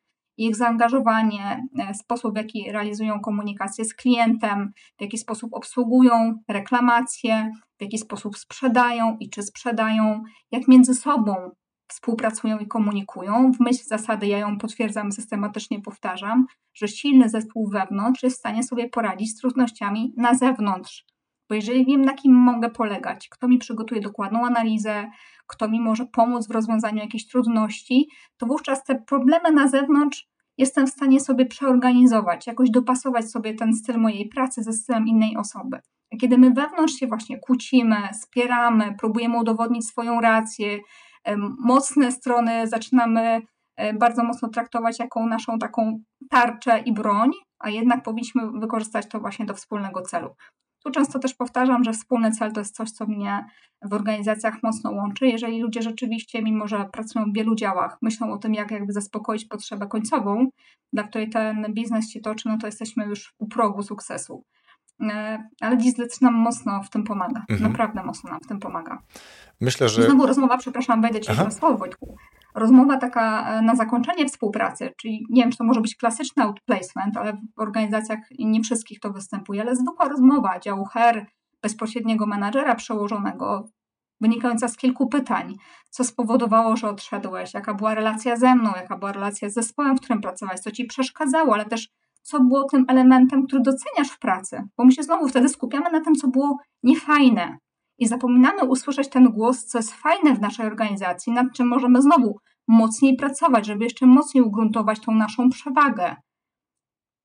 ich zaangażowanie, e, sposób w jaki realizują komunikację z klientem, w jaki sposób obsługują reklamacje, w jaki sposób sprzedają i czy sprzedają, jak między sobą współpracują i komunikują. W myśl zasady, ja ją potwierdzam, systematycznie powtarzam, że silny zespół wewnątrz jest w stanie sobie poradzić z trudnościami na zewnątrz. Bo jeżeli wiem, na kim mogę polegać, kto mi przygotuje dokładną analizę, kto mi może pomóc w rozwiązaniu jakichś trudności, to wówczas te problemy na zewnątrz jestem w stanie sobie przeorganizować, jakoś dopasować sobie ten styl mojej pracy ze stylem innej osoby. A kiedy my wewnątrz się właśnie kłócimy, spieramy, próbujemy udowodnić swoją rację, mocne strony zaczynamy bardzo mocno traktować jako naszą taką tarczę i broń, a jednak powinniśmy wykorzystać to właśnie do wspólnego celu. Tu często też powtarzam, że wspólny cel to jest coś, co mnie w organizacjach mocno łączy. Jeżeli ludzie rzeczywiście, mimo że pracują w wielu działach, myślą o tym, jak jakby zaspokoić potrzebę końcową, dla której ten biznes się toczy, no to jesteśmy już u progu sukcesu. E, ale Dizlec nam mocno w tym pomaga. Mhm. Naprawdę mocno nam w tym pomaga. Myślę, że. Znowu rozmowa, przepraszam, wejdę ci na słowo, Wojtku. Rozmowa taka e, na zakończenie współpracy, czyli nie wiem, czy to może być klasyczny outplacement, ale w organizacjach nie wszystkich to występuje, ale zwykła rozmowa działu HR, bezpośredniego menadżera przełożonego, wynikająca z kilku pytań. Co spowodowało, że odszedłeś? Jaka była relacja ze mną? Jaka była relacja z zespołem, w którym pracowałeś? Co ci przeszkadzało? Ale też co było tym elementem, który doceniasz w pracy? Bo my się znowu wtedy skupiamy na tym, co było niefajne, i zapominamy usłyszeć ten głos, co jest fajne w naszej organizacji, nad czym możemy znowu mocniej pracować, żeby jeszcze mocniej ugruntować tą naszą przewagę.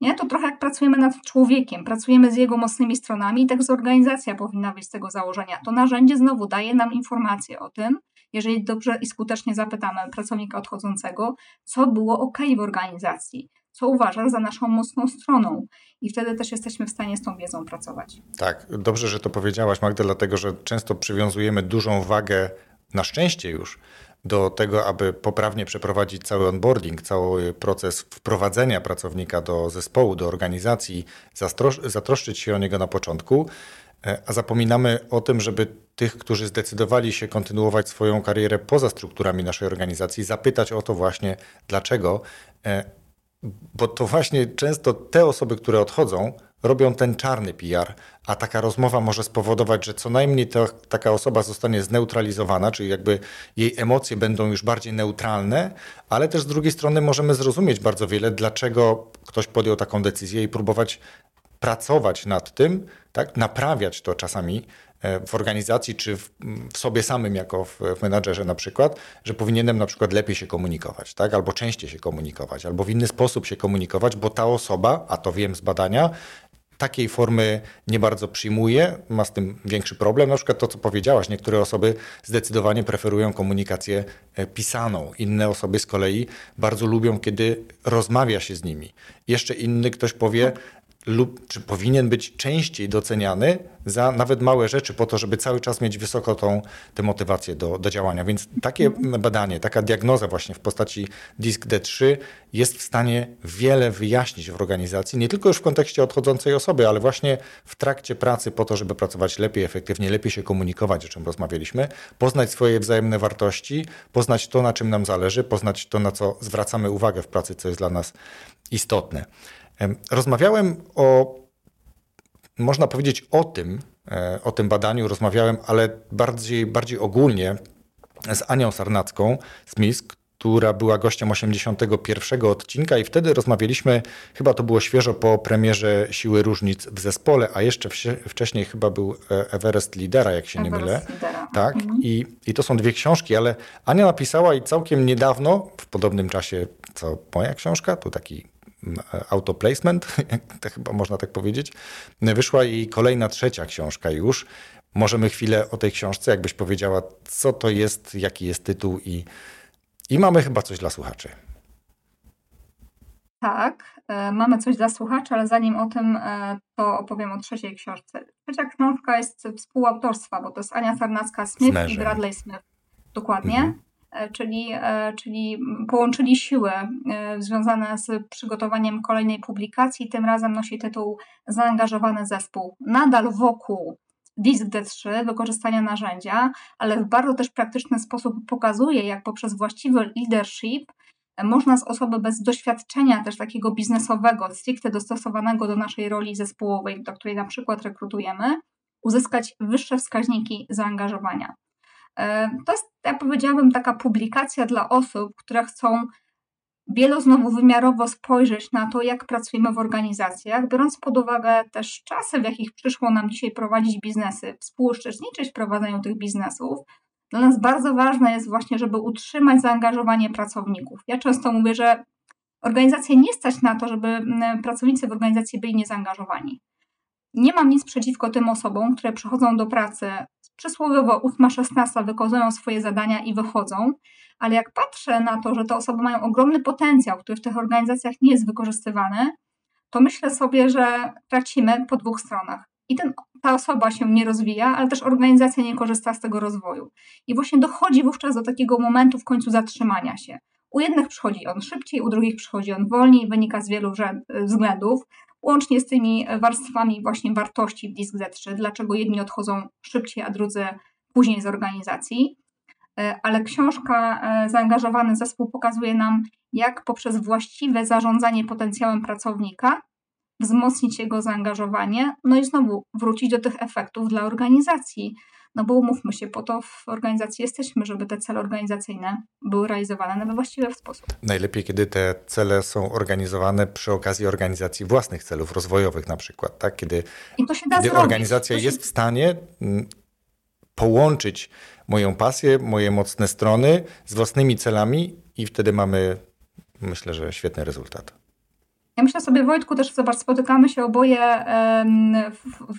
Nie? To trochę jak pracujemy nad człowiekiem, pracujemy z jego mocnymi stronami i tak z organizacja powinna być z tego założenia. To narzędzie znowu daje nam informację o tym, jeżeli dobrze i skutecznie zapytamy pracownika odchodzącego, co było ok w organizacji, co uważasz za naszą mocną stroną. I wtedy też jesteśmy w stanie z tą wiedzą pracować. Tak, dobrze, że to powiedziałaś, Magda, dlatego że często przywiązujemy dużą wagę, na szczęście już, do tego, aby poprawnie przeprowadzić cały onboarding, cały proces wprowadzenia pracownika do zespołu, do organizacji, zatroszczyć się o niego na początku, e, a zapominamy o tym, żeby tych, którzy zdecydowali się kontynuować swoją karierę poza strukturami naszej organizacji, zapytać o to właśnie, dlaczego e, bo to właśnie często te osoby, które odchodzą, robią ten czarny PR, a taka rozmowa może spowodować, że co najmniej to, taka osoba zostanie zneutralizowana, czyli jakby jej emocje będą już bardziej neutralne, ale też z drugiej strony możemy zrozumieć bardzo wiele, dlaczego ktoś podjął taką decyzję i próbować pracować nad tym, tak, naprawiać to czasami, w organizacji czy w, w sobie samym jako w, w menadżerze na przykład, że powinienem na przykład lepiej się komunikować, tak? albo częściej się komunikować, albo w inny sposób się komunikować, bo ta osoba, a to wiem z badania, takiej formy nie bardzo przyjmuje, ma z tym większy problem. Na przykład to, co powiedziałaś, niektóre osoby zdecydowanie preferują komunikację e, pisaną, inne osoby z kolei bardzo lubią, kiedy rozmawia się z nimi. Jeszcze inny ktoś powie, lub czy powinien być częściej doceniany za nawet małe rzeczy, po to, żeby cały czas mieć wysoko tą tę motywację do, do działania. Więc takie badanie, taka diagnoza właśnie w postaci DISC D3 jest w stanie wiele wyjaśnić w organizacji, nie tylko już w kontekście odchodzącej osoby, ale właśnie w trakcie pracy po to, żeby pracować lepiej, efektywnie, lepiej się komunikować, o czym rozmawialiśmy, poznać swoje wzajemne wartości, poznać to, na czym nam zależy, poznać to, na co zwracamy uwagę w pracy, co jest dla nas istotne. Rozmawiałem o, można powiedzieć o tym, e, o tym badaniu rozmawiałem, ale bardziej, bardziej ogólnie z Anią Sarnacką z MISK, która była gościem 81 odcinka i wtedy rozmawialiśmy, chyba to było świeżo po premierze Siły Różnic w zespole, a jeszcze wcześniej chyba był e, Everest Lidera, jak się Everest nie mylę. Lidera. Tak, mhm. I, i to są dwie książki, ale Ania napisała i całkiem niedawno, w podobnym czasie co moja książka, to taki autoplacement, <laughs> to chyba można tak powiedzieć. Wyszła jej kolejna trzecia książka już. Możemy chwilę o tej książce, jakbyś powiedziała, co to jest, jaki jest tytuł i, i mamy chyba coś dla słuchaczy. Tak, e, mamy coś dla słuchaczy, ale zanim o tym, e, to opowiem o trzeciej książce. Trzecia książka jest współautorstwa, bo to jest Ania Sarnacka-Smith i Bradley Smith. Dokładnie. Mhm. E, czyli, e, czyli połączyli siły e, związane z przygotowaniem kolejnej publikacji. Tym razem nosi tytuł Zaangażowany zespół. Nadal wokół DISC D3, wykorzystania narzędzia, ale w bardzo też praktyczny sposób pokazuje, jak poprzez właściwy leadership można z osoby bez doświadczenia też takiego biznesowego, stricte dostosowanego do naszej roli zespołowej, do której na przykład rekrutujemy, uzyskać wyższe wskaźniki zaangażowania. To jest, ja powiedziałabym, taka publikacja dla osób, które chcą wieloznowu-wymiarowo spojrzeć na to, jak pracujemy w organizacjach, biorąc pod uwagę też czasy, w jakich przyszło nam dzisiaj prowadzić biznesy, współuczestniczyć w prowadzeniu tych biznesów, dla nas bardzo ważne jest właśnie, żeby utrzymać zaangażowanie pracowników. Ja często mówię, że organizacje nie stać na to, żeby pracownicy w organizacji byli niezaangażowani. Nie mam nic przeciwko tym osobom, które przychodzą do pracy przysłowiowo 8-16, wykonują swoje zadania i wychodzą, ale jak patrzę na to, że te osoby mają ogromny potencjał, który w tych organizacjach nie jest wykorzystywany, to myślę sobie, że tracimy po dwóch stronach. I ten, ta osoba się nie rozwija, ale też organizacja nie korzysta z tego rozwoju. I właśnie dochodzi wówczas do takiego momentu w końcu zatrzymania się. U jednych przychodzi on szybciej, u drugich przychodzi on wolniej, wynika z wielu względów, łącznie z tymi warstwami właśnie wartości w Disk Z3, dlaczego jedni odchodzą szybciej, a drudzy później z organizacji. E, ale książka e, Zaangażowany Zespół pokazuje nam, jak poprzez właściwe zarządzanie potencjałem pracownika wzmocnić jego zaangażowanie, no i znowu wrócić do tych efektów dla organizacji. No bo umówmy się, po to w organizacji jesteśmy, żeby te cele organizacyjne były realizowane we właściwy sposób. Najlepiej, kiedy te cele są organizowane przy okazji organizacji własnych celów rozwojowych na przykład, tak? Kiedy, I to się da kiedy organizacja się... jest w stanie mm, połączyć moją pasję, moje mocne strony z własnymi celami i wtedy mamy, myślę, że świetny rezultat. Ja myślę sobie, Wojtku, też zobacz, spotykamy się oboje w,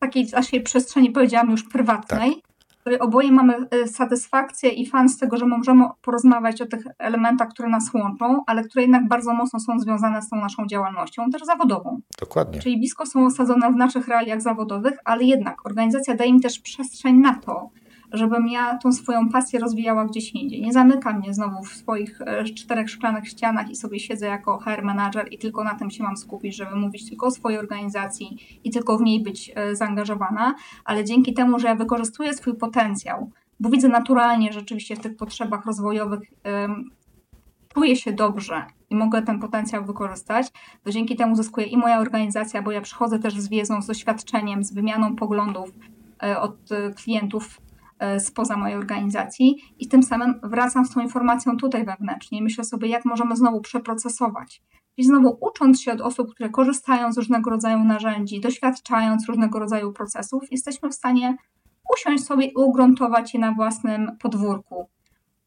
takiej naszej przestrzeni, powiedziałam już prywatnej, tak. w której oboje mamy e, satysfakcję i fan z tego, że możemy porozmawiać o tych elementach, które nas łączą, ale które jednak bardzo mocno są związane z tą naszą działalnością, też zawodową. Dokładnie. Czyli blisko są osadzone w naszych realiach zawodowych, ale jednak organizacja daje mi też przestrzeń na to, żebym ja tą swoją pasję rozwijała gdzieś indziej. Nie zamykam mnie znowu w swoich e, czterech szklanych ścianach i sobie siedzę jako HR manager i tylko na tym się mam skupić, żeby mówić tylko o swojej organizacji i tylko w niej być e, zaangażowana, ale dzięki temu, że ja wykorzystuję swój potencjał, bo widzę naturalnie rzeczywiście w tych potrzebach rozwojowych czuję się dobrze i mogę ten potencjał wykorzystać, to dzięki temu zyskuje i moja organizacja, bo ja przychodzę też z wiedzą, z doświadczeniem, z wymianą poglądów e, od klientów spoza mojej organizacji i tym samym wracam z tą informacją tutaj wewnętrznie i myślę sobie, jak możemy znowu przeprocesować. I znowu ucząc się od osób, które korzystają z różnego rodzaju narzędzi, doświadczając różnego rodzaju procesów, jesteśmy w stanie usiąść sobie i ugruntować je na własnym podwórku.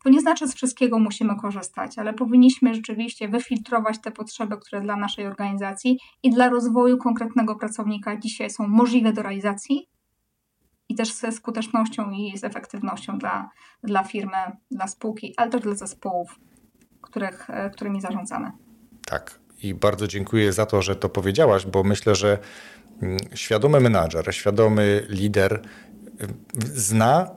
To nie znaczy, że z wszystkiego musimy korzystać, ale powinniśmy rzeczywiście wyfiltrować te potrzeby, które dla naszej organizacji i dla rozwoju konkretnego pracownika dzisiaj są możliwe do realizacji, i też ze skutecznością i z efektywnością dla, dla firmy, dla spółki, ale też dla zespołów, których, e, którymi zarządzamy. Tak. I bardzo dziękuję za to, że to powiedziałaś, bo myślę, że mm, świadomy menadżer, świadomy lider y, zna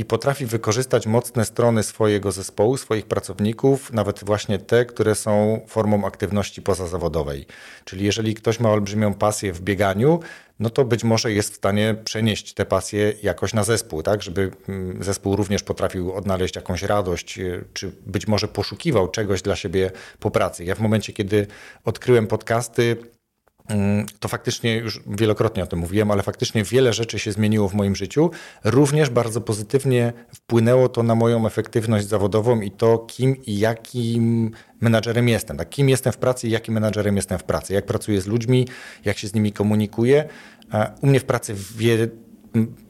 i potrafi wykorzystać mocne strony swojego zespołu, swoich pracowników, nawet właśnie te, które są formą aktywności pozazawodowej. Czyli jeżeli ktoś ma olbrzymią pasję w bieganiu, no to być może jest w stanie przenieść tę pasję jakoś na zespół, tak, żeby mm, zespół również potrafił odnaleźć jakąś radość, y, czy być może poszukiwał czegoś dla siebie po pracy. Ja w momencie, kiedy odkryłem podcasty, to faktycznie już wielokrotnie o tym mówiłem, ale faktycznie wiele rzeczy się zmieniło w moim życiu. Również bardzo pozytywnie wpłynęło to na moją efektywność zawodową i to, kim i jakim menadżerem jestem. Tak? Kim jestem w pracy i jakim menadżerem jestem w pracy. Jak pracuję z ludźmi, jak się z nimi komunikuję. U mnie w pracy wie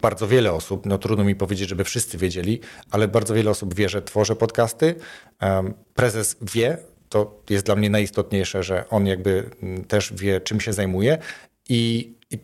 bardzo wiele osób, no trudno mi powiedzieć, żeby wszyscy wiedzieli, ale bardzo wiele osób wie, że tworzę podcasty. Prezes wie, to jest dla mnie najistotniejsze, że on jakby też wie, czym się zajmuje i, i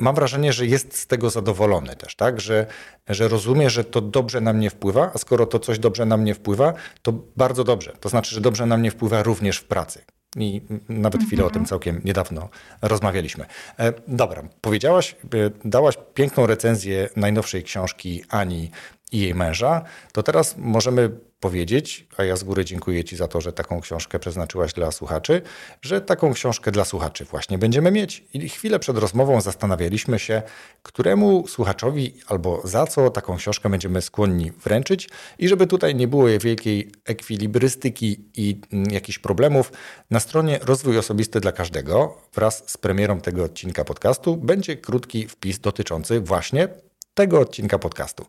mam wrażenie, że jest z tego zadowolony też, tak? Że, że rozumie, że to dobrze na mnie wpływa, a skoro to coś dobrze na mnie wpływa, to bardzo dobrze. To znaczy, że dobrze na mnie wpływa również w pracy. I nawet chwilę o tym mhm. całkiem niedawno rozmawialiśmy. E, dobra, powiedziałaś, e, dałaś piękną recenzję najnowszej książki Ani i jej męża, to teraz możemy powiedzieć, a ja z góry dziękuję Ci za to, że taką książkę przeznaczyłaś dla słuchaczy, że taką książkę dla słuchaczy właśnie będziemy mieć. I chwilę przed rozmową zastanawialiśmy się, któremu słuchaczowi albo za co taką książkę będziemy skłonni wręczyć i żeby tutaj nie było wielkiej ekwilibrystyki i mm, jakichś problemów, na stronie Rozwój Osobisty dla Każdego wraz z premierą tego odcinka podcastu będzie krótki wpis dotyczący właśnie tego odcinka podcastu.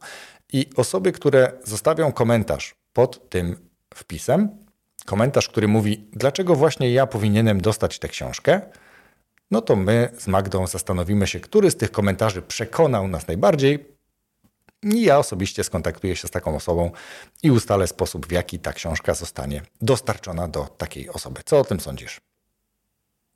I osoby, które zostawią komentarz pod tym wpisem, komentarz, który mówi, dlaczego właśnie ja powinienem dostać tę książkę, no to my z Magdą zastanowimy się, który z tych komentarzy przekonał nas najbardziej. I ja osobiście skontaktuję się z taką osobą i ustalę sposób, w jaki ta książka zostanie dostarczona do takiej osoby. Co o tym sądzisz?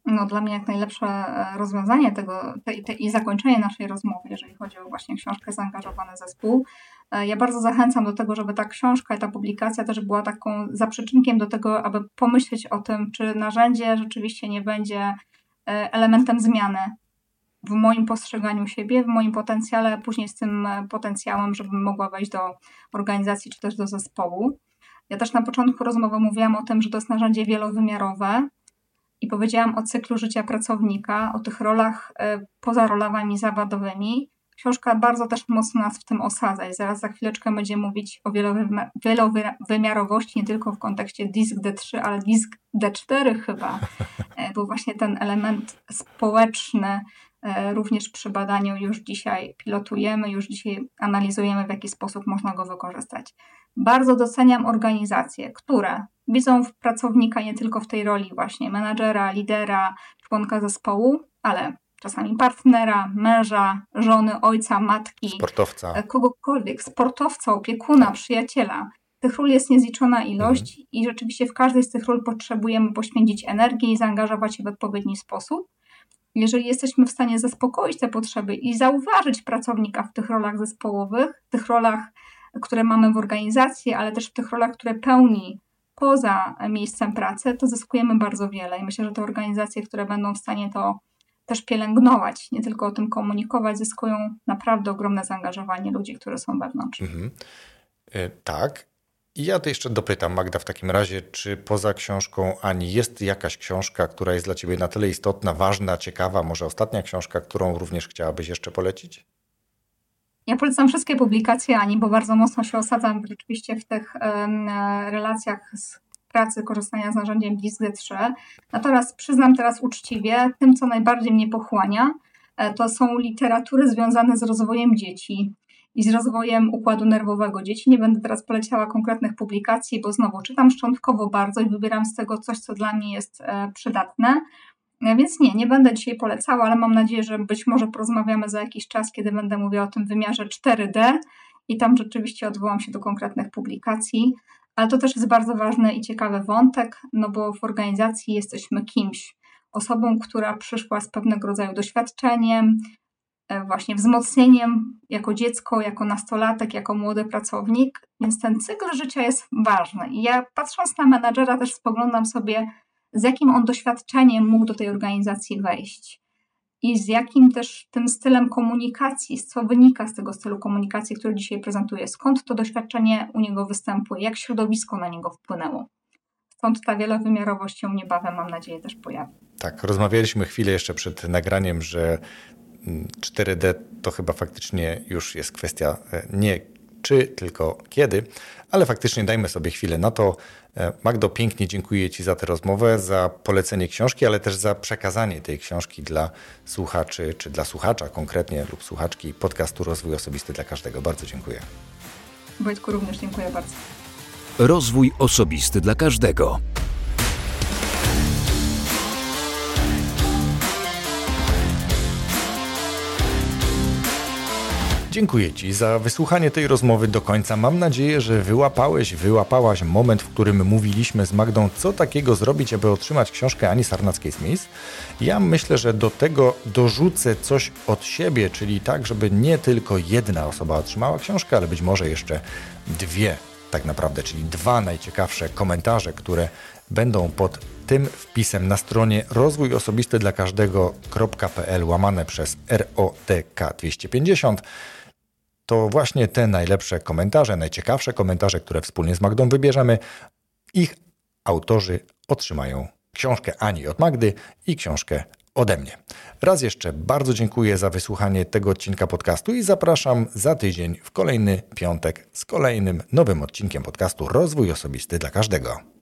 No, dla mnie jak najlepsze e, rozwiązanie tego te, te, i zakończenie naszej rozmowy, jeżeli chodzi o właśnie książkę Zaangażowany Zespół. E, ja bardzo zachęcam do tego, żeby ta książka i ta publikacja też była taką zaprzeczynkiem do tego, aby pomyśleć o tym, czy narzędzie rzeczywiście nie będzie e, elementem zmiany w moim postrzeganiu siebie, w moim potencjale, później z tym potencjałem, żebym mogła wejść do organizacji czy też do zespołu. Ja też na początku rozmowy mówiłam o tym, że to jest narzędzie wielowymiarowe, i powiedziałam o cyklu życia pracownika, o tych rolach e, poza rolami zawodowymi. Książka bardzo też mocno nas w tym osadza i zaraz za chwileczkę będziemy mówić o wielowymiarowości nie tylko w kontekście disk D3, ale disk D4 chyba, <laughs> e, bo właśnie ten element społeczny e, również przy badaniu już dzisiaj pilotujemy, już dzisiaj analizujemy w jaki sposób można go wykorzystać. Bardzo doceniam organizacje, które widzą w pracownika nie tylko w tej roli właśnie menadżera, lidera, członka zespołu, ale czasami partnera, męża, żony, ojca, matki, sportowca, e, kogokolwiek, sportowca, opiekuna, przyjaciela. Tych ról jest niezliczona ilość mhm. i rzeczywiście w każdej z tych ról potrzebujemy poświęcić energię i zaangażować się w odpowiedni sposób. Jeżeli jesteśmy w stanie zaspokoić te potrzeby i zauważyć pracownika w tych rolach zespołowych, w tych rolach, które mamy w organizacji, ale też w tych rolach, które pełni poza miejscem pracy, to zyskujemy bardzo wiele. I myślę, że te organizacje, które będą w stanie to też pielęgnować, nie tylko o tym komunikować, zyskują naprawdę ogromne zaangażowanie ludzi, którzy są wewnątrz. Mhm. E, tak. I ja to jeszcze dopytam, Magda, w takim razie, czy poza książką Ani jest jakaś książka, która jest dla Ciebie na tyle istotna, ważna, ciekawa, może ostatnia książka, którą również chciałabyś jeszcze polecić? Ja polecam wszystkie publikacje Ani, bo bardzo mocno się osadzam rzeczywiście w tych relacjach z pracy, korzystania z narzędziem DISG-3. Natomiast przyznam teraz uczciwie, tym co najbardziej mnie pochłania, e, to są literatury związane z rozwojem dzieci i z rozwojem układu nerwowego dzieci. Nie będę teraz poleciała konkretnych publikacji, bo znowu czytam szczątkowo bardzo i wybieram z tego coś, co dla mnie jest e, przydatne. E, więc nie, nie będę dzisiaj polecała, ale mam nadzieję, że być może porozmawiamy za jakiś czas, kiedy będę mówiła o tym wymiarze 4D i tam rzeczywiście odwołam się do konkretnych publikacji. Ale to też jest bardzo ważny i ciekawy wątek, no bo w organizacji jesteśmy kimś, osobą, która przyszła z pewnego rodzaju doświadczeniem, e, właśnie wzmocnieniem jako dziecko, jako nastolatek, jako młody pracownik, więc ten cykl życia jest ważny. I ja patrząc na menadżera też spoglądam sobie z jakim on doświadczeniem mógł do tej organizacji wejść i z jakim też tym stylem komunikacji, co wynika z tego stylu komunikacji, który dzisiaj prezentuję, skąd to doświadczenie u niego występuje, jak środowisko na niego wpłynęło. Stąd ta wielowymiarowość się niebawem, mam nadzieję, też pojawi. Tak, rozmawialiśmy chwilę jeszcze przed nagraniem, że 4D to chyba faktycznie już jest kwestia e, nie czy, tylko kiedy, ale faktycznie dajmy sobie chwilę na to. E, Magdo, pięknie dziękuję Ci za tę rozmowę, za polecenie książki, ale też za przekazanie tej książki dla słuchaczy, czy dla słuchacza konkretnie lub słuchaczki podcastu Rozwój Osobisty dla Każdego. Bardzo dziękuję. Wojtku, również dziękuję bardzo. Rozwój Osobisty dla Każdego. Dziękuję Ci za wysłuchanie tej rozmowy do końca. Mam nadzieję, że wyłapałeś, wyłapałaś moment, w którym mówiliśmy z Magdą, co takiego zrobić, aby otrzymać książkę Ani Sarnackiej-Smith. Ja myślę, że do tego dorzucę coś od siebie, czyli tak, żeby nie tylko jedna osoba otrzymała książkę, ale być może jeszcze dwie tak naprawdę, czyli dwa najciekawsze komentarze, które będą pod tym wpisem na stronie rozwój osobisty dla każdego.pl łamane przez ROTK 250 to właśnie te najlepsze komentarze, najciekawsze komentarze, które wspólnie z Magdą wybierzemy, ich autorzy otrzymają książkę Ani od Magdy i książkę ode mnie. Raz jeszcze bardzo dziękuję za wysłuchanie tego odcinka podcastu i zapraszam za tydzień w kolejny piątek z kolejnym nowym odcinkiem podcastu Rozwój Osobisty dla Każdego.